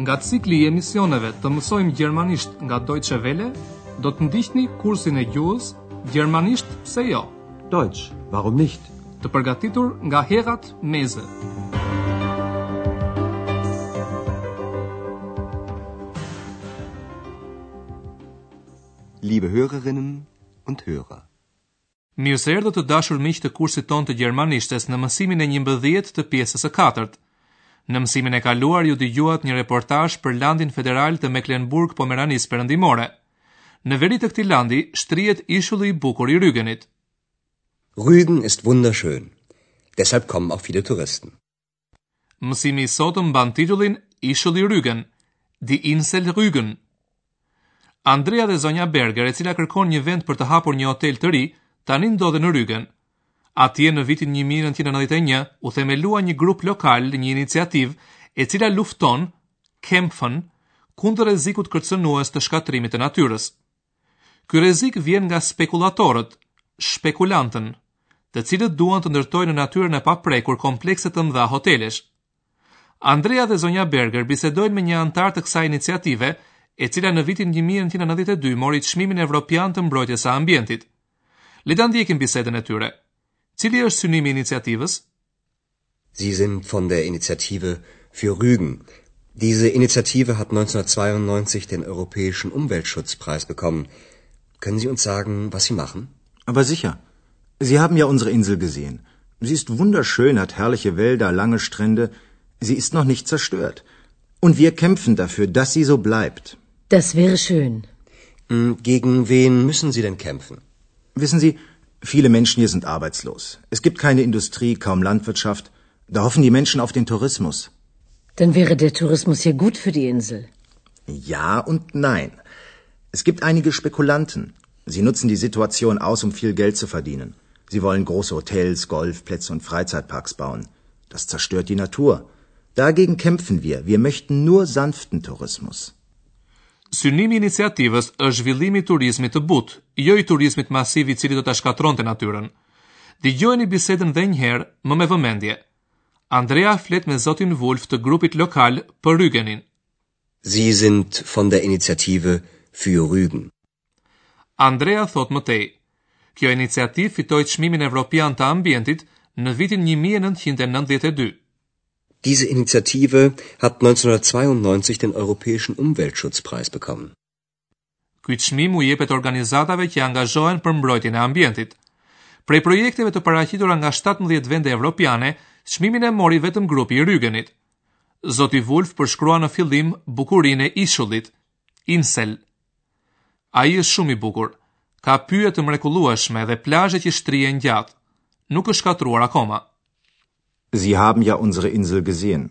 Nga cikli i emisioneve të mësojmë gjermanisht nga Deutsche Welle, do të ndiqni kursin e gjuhës Gjermanisht pse jo? Deutsch, warum nicht? Të përgatitur nga Herrad Meese. Liebe Hörerinnen und Hörer. Mirë se erdhët të dashur miq të kursit tonë të gjermanishtes në mësimin e njëmbëdhjetë të pjesës së katërt. Në mësimin e kaluar ju dëgjuat një reportazh për landin federal të Mecklenburg-Pomeranisë Perëndimore. Në veri të këtij landi shtrihet ishulli i bukur i Rügenit. Rügen ist wunderschön. Deshalb kommen auch viele Touristen. Mësimi i sotëm mban titullin Ishulli Rügen, Die Insel Rügen. Andrea dhe zonja Berger, e cila kërkon një vend për të hapur një hotel të ri, tani ndodhen në Rügen. Atje në vitin 1991 u themelua një grup lokal, një iniciativë e cila lufton, kämpfen, kundër rrezikut kërcënues të shkatërrimit të natyrës. Ky rrezik vjen nga spekulatorët, Spekulanten, të cilët duan të ndërtojnë në natyrën e paprekur komplekse të mëdha hotelesh. Andrea dhe zonja Berger bisedojnë me një anëtar të kësaj iniciative, e cila në vitin 1992 mori çmimin evropian të mbrojtjes së ambientit. Le ta ndjekim bisedën e tyre. Cili është synimi i iniciativës? Sie sind von der Initiative für Rügen. Diese Initiative hat 1992 den Europäischen Umweltschutzpreis bekommen. Können Sie uns sagen, was Sie machen? Aber sicher. Sie haben ja unsere Insel gesehen. Sie ist wunderschön, hat herrliche Wälder, lange Strände. Sie ist noch nicht zerstört. Und wir kämpfen dafür, dass sie so bleibt. Das wäre schön. Hm, gegen wen müssen Sie denn kämpfen? Wissen Sie, Viele Menschen hier sind arbeitslos. Es gibt keine Industrie, kaum Landwirtschaft. Da hoffen die Menschen auf den Tourismus. Dann wäre der Tourismus hier gut für die Insel. Ja und nein. Es gibt einige Spekulanten. Sie nutzen die Situation aus, um viel Geld zu verdienen. Sie wollen große Hotels, Golfplätze und Freizeitparks bauen. Das zerstört die Natur. Dagegen kämpfen wir. Wir möchten nur sanften Tourismus. Synimi i iniciativës është zhvillimi i turizmit të butë, jo i turizmit masiv i cili do ta shkatërronte natyrën. Dëgjojeni bisedën dhe një herë më me vëmendje. Andrea flet me zotin Wolf të grupit lokal për Rügenin. Sie sind von der Initiative für Rügen. Andrea thotë më tej, Kjo iniciativë fitoi Çmimin Evropian të Ambientit në vitin 1992. Diese Initiative hat 1992 den Europäischen Umweltschutzpreis bekommen. Ky çmim u jepet organizatave që angazhohen për mbrojtjen e ambientit. Prej projekteve të paraqitura nga 17 vende evropiane, çmimin e mori vetëm grupi i Rügenit. Zoti Wolf përshkruan në fillim bukurinë e ishullit, Insel, Ai është shumë i bukur. Ka pyje të mrekullueshme dhe plazhe që shtrihen gjatë. Nuk është shkatërruar akoma. Sie haben ja unsere Insel gesehen.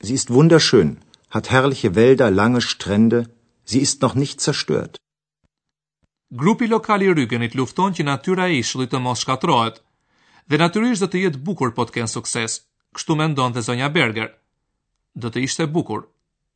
Sie ist wunderschön, hat herrliche Wälder, lange Strände, sie ist noch nicht zerstört. Grupi lokal i Rügenit lufton që natyra e ishullit të mos shkatërrohet. Dhe natyrisht do të jetë bukur po të kenë sukses, kështu mendon dhe zonja Berger. Do të ishte bukur.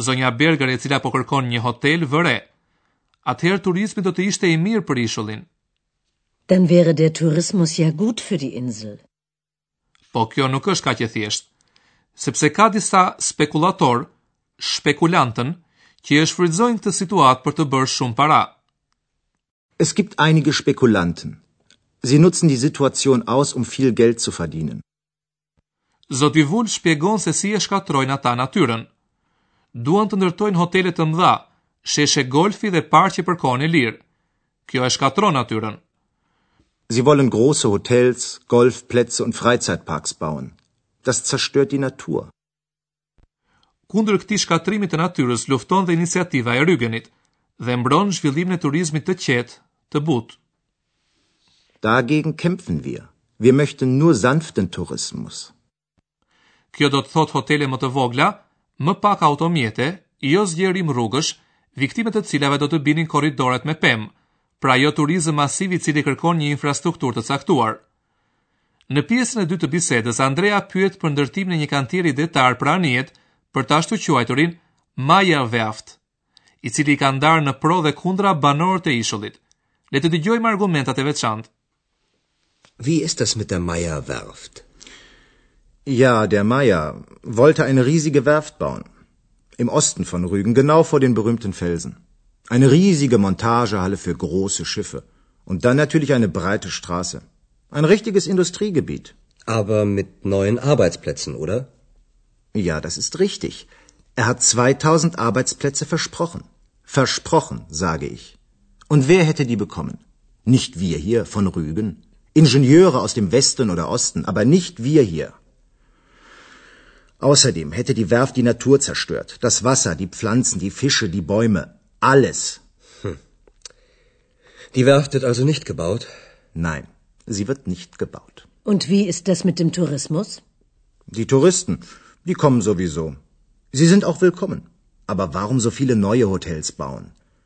Zonja Berger e cila po kërkon një hotel, vë re. Atëherë turizmi do të ishte i mirë për ishullin. Dann wäre der Tourismus ja gut für die Insel. Po kjo nuk është kaq e thjeshtë, sepse ka disa spekulatorë, Spekulanten, që e shfrytëzojnë këtë situatë për të bërë shumë para. Es gibt einige Spekulanten. Sie nutzen die Situation aus, um viel Geld zu verdienen. Zoti Wulf shpjegon se si e shkatërrojnë ata natyrën. Duan të ndërtojnë hotele të mëdha, sheshe golfi dhe parqe për kohën e lirë. Kjo e shkatërron natyrën. Sie wollen große Hotels, Golfplätze und Freizeitparks bauen. Das zerstört die Natur. Kundër këtij shkatërrimi të natyrës lufton dhe iniciativa e Rügenit dhe mbron zhvillimin e turizmit të qetë, të butë. Dagegen kämpfen wir. Wir möchten nur sanften Tourismus. Kjo do të thotë hotele më të vogla, më pak automjete, jo zgjerim rrugësh, viktimë e të cilave do të binin korridoret me pemë, pra jo turizëm masiv i cili kërkon një infrastrukturë të caktuar. Në pjesën e dytë të bisedës, Andrea pyet për ndërtimin e një kantieri detar për anijet për të ashtuquajturin Meyer Werft, i cili i ka ndarë në pro dhe kundra banorët e ishullit. Le të dëgjojmë argumentat e veçantë. Wie ist das mit der Meyer Werft? Ja, der Meyer wollte eine riesige Werft bauen. Im Osten von Rügen, genau vor den berühmten Felsen. Eine riesige Montagehalle für große Schiffe. Und dann natürlich eine breite Straße. Ein richtiges Industriegebiet. Aber mit neuen Arbeitsplätzen, oder? Ja, das ist richtig. Er hat 2000 Arbeitsplätze versprochen. Versprochen, sage ich. Und wer hätte die bekommen? Nicht wir hier von Rügen. Ingenieure aus dem Westen oder Osten, aber nicht wir hier. Außerdem hätte die Werft die Natur zerstört. Das Wasser, die Pflanzen, die Fische, die Bäume. Alles. Hm. Die Werft wird also nicht gebaut? Nein, sie wird nicht gebaut. Und wie ist das mit dem Tourismus? Die Touristen, die kommen sowieso. Sie sind auch willkommen. Aber warum so viele neue Hotels bauen?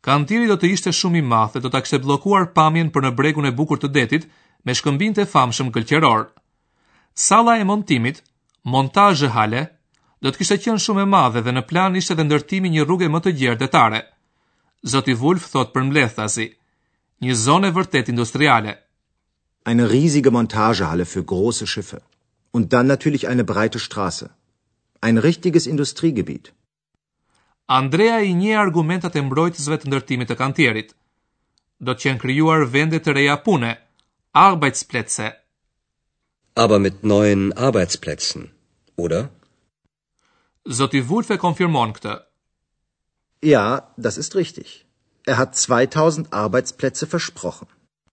Kantieri do të ishte shumë i madh dhe do ta kishte bllokuar pamjen për në bregun e bukur të detit me shkëmbinjtë e famshëm gëlqerorë. Salla e montimit, Montagehalle, do të kishte qenë shumë e madhe dhe në plan ishte dhe ndërtimi i një rruge më të gjerë detare. Zoti Wulf thotë përmbledhtazi, një zonë e vërtetë industriale. Eine riesige Montagehalle für große Schiffe. Und dann natürlich eine breite Straße. Ein richtiges Industriegebiet. Andrea i njeh argumentat e mbrojtësve të ndërtimit të kantierit. Do të qenë krijuar vende të reja pune, Arbeitsplätze. Aber mit neuen Arbeitsplätzen, oder? Zoti Wulf e konfirmon këtë. Ja, das ist richtig. Er hat 2000 Arbeitsplätze versprochen.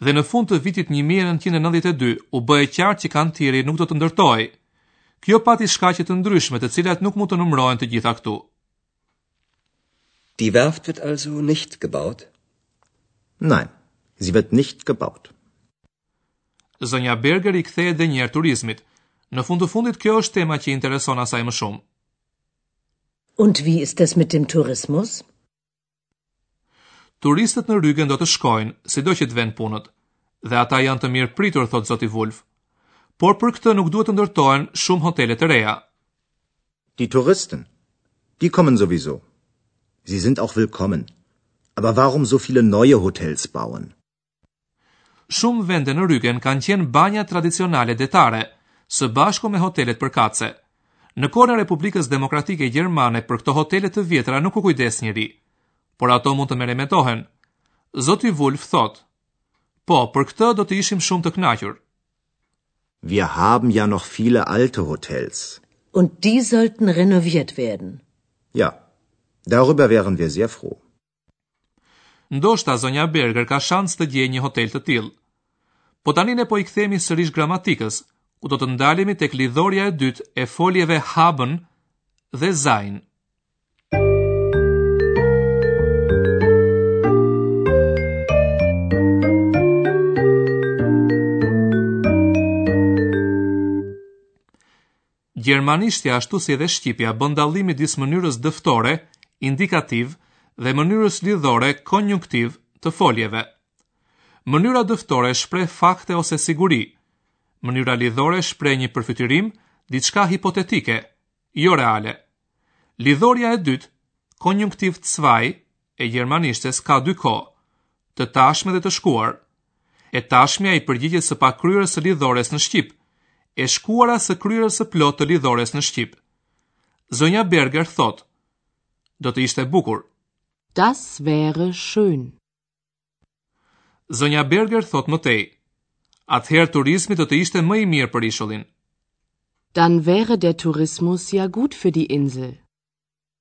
Dhe në fund të vitit 1992 u bë e qartë që kantieri nuk do të ndërtohej. Kjo pati shkaqe të ndryshme, të cilat nuk mund të numërohen të gjitha këtu. Die Werft wird also nicht gebaut? Nein, sie wird nicht gebaut. Zonja Berger i kthehet edhe një herë turizmit. Në fund të fundit kjo është tema që i intereson asaj më shumë. Und wie ist es mit dem Tourismus? Turistët në Rügen do të shkojnë, sido që të venë punët, dhe ata janë të mirëpritur, thotë zoti Wolf. Por për këtë nuk duhet të ndërtohen shumë hotele të reja. Die Touristen, die kommen sowieso. Sie sind auch willkommen. Aber warum so viele neue Hotels bauen? Shumë vende në Rügen kanë qenë banja tradicionale detare, së bashku me hotelet përkatëse. Në kohën e Republikës Demokratike Gjermane për këto hotele të vjetra nuk u kujdes njeri, por ato mund të meremetohen. Zoti Wolf thotë, Po, për këtë do të ishim shumë të kënaqur. Wir haben ja noch viele alte Hotels. Und die sollten renoviert werden. Ja, darüber wären wir sehr froh. Ndoshta zonja Berger ka shans të gjejë një hotel të tillë. Po tani ne po i kthehemi sërish gramatikës, ku do të ndalemi tek lidhorja e dytë e foljeve haben dhe sein. Gjermanishtja ashtu si edhe shqipja bën dallim midis mënyrës dëftore, indikativ, dhe mënyrës lidhore, konjunktiv, të foljeve. Mënyra dëftore shpreh fakte ose siguri. Mënyra lidhore shpreh një përfytyrim, diçka hipotetike, jo reale. Lidhorja e dytë, konjunktiv zwei, e gjermanishtes ka dy kohë, të tashme dhe të shkuar. E tashmja i përgjigjet së pakryerës së lidhores në shqip, e shkuara së kryerës së plotë të lidhores në shqip. Zonja Berger thotë, do të ishte bukur. Das wäre schön. Zonja Berger thotë më tej, atëherë turizmi do të ishte më i mirë për ishullin. Dann wäre der Tourismus ja gut für die Insel.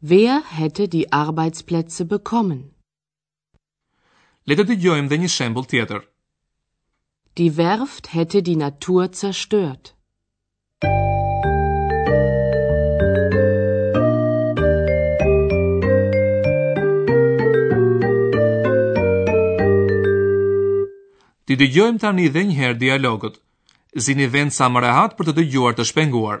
Wer hätte die Arbeitsplätze bekommen? Le të dëgjojmë dhe një shembull tjetër. Die Werft hätte die Natur zerstört. T'i dëgjojmë tani dhe njëherë dialogët. Zini vend sa më rehat për të dëgjuar të shpenguar.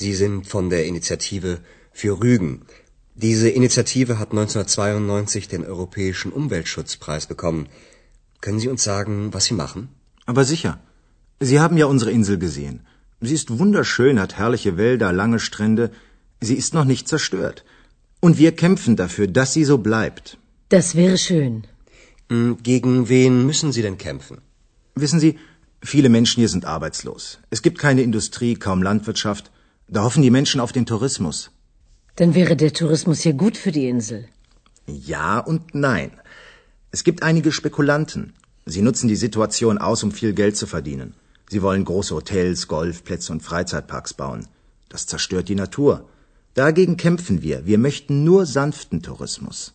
Sie sind von der Initiative für Rügen. Diese Initiative hat 1992 den Europäischen Umweltschutzpreis bekommen. Können Sie uns sagen, was Sie machen? Aber sicher. Sie haben ja unsere Insel gesehen. Sie ist wunderschön, hat herrliche Wälder, lange Strände. Sie ist noch nicht zerstört. Und wir kämpfen dafür, dass sie so bleibt. Das wäre schön. Hm, gegen wen müssen Sie denn kämpfen? Wissen Sie, viele Menschen hier sind arbeitslos. Es gibt keine Industrie, kaum Landwirtschaft. Da hoffen die Menschen auf den Tourismus. Dann wäre der Tourismus hier gut für die Insel. Ja und nein. Es gibt einige Spekulanten. Sie nutzen die Situation aus, um viel Geld zu verdienen. Sie wollen große Hotels, Golfplätze und Freizeitparks bauen. Das zerstört die Natur. Dagegen kämpfen wir. Wir möchten nur sanften Tourismus.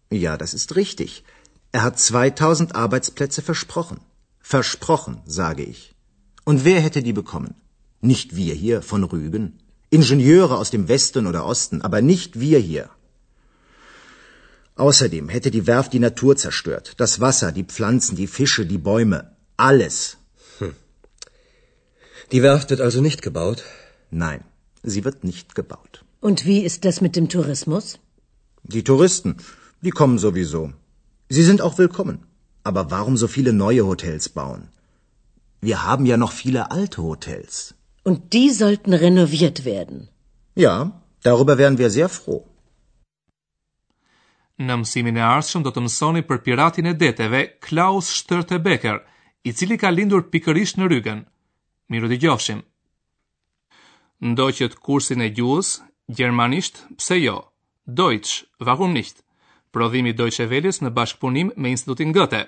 Ja, das ist richtig. Er hat 2000 Arbeitsplätze versprochen. Versprochen, sage ich. Und wer hätte die bekommen? Nicht wir hier von Rügen, Ingenieure aus dem Westen oder Osten, aber nicht wir hier. Außerdem hätte die Werft die Natur zerstört, das Wasser, die Pflanzen, die Fische, die Bäume, alles. Hm. Die Werft wird also nicht gebaut? Nein, sie wird nicht gebaut. Und wie ist das mit dem Tourismus? Die Touristen, die kommen sowieso. Sie sind auch willkommen. Aber warum so viele neue Hotels bauen? Wir haben ja noch viele alte Hotels. Und die sollten renoviert werden. Ja, darüber wären wir sehr froh. Në mësimin e ardhshëm do të mësoni për piratin e deteve Klaus Störtebeker, i cili ka lindur pikërisht në Rügen. Mirudëgjofshim! Ndoqët kursin e gjuhës, Gjermanisht, pse jo? Deutsch, warum nicht? Prodhim i Deutsche Welles në bashkëpunim me Institutin Goethe.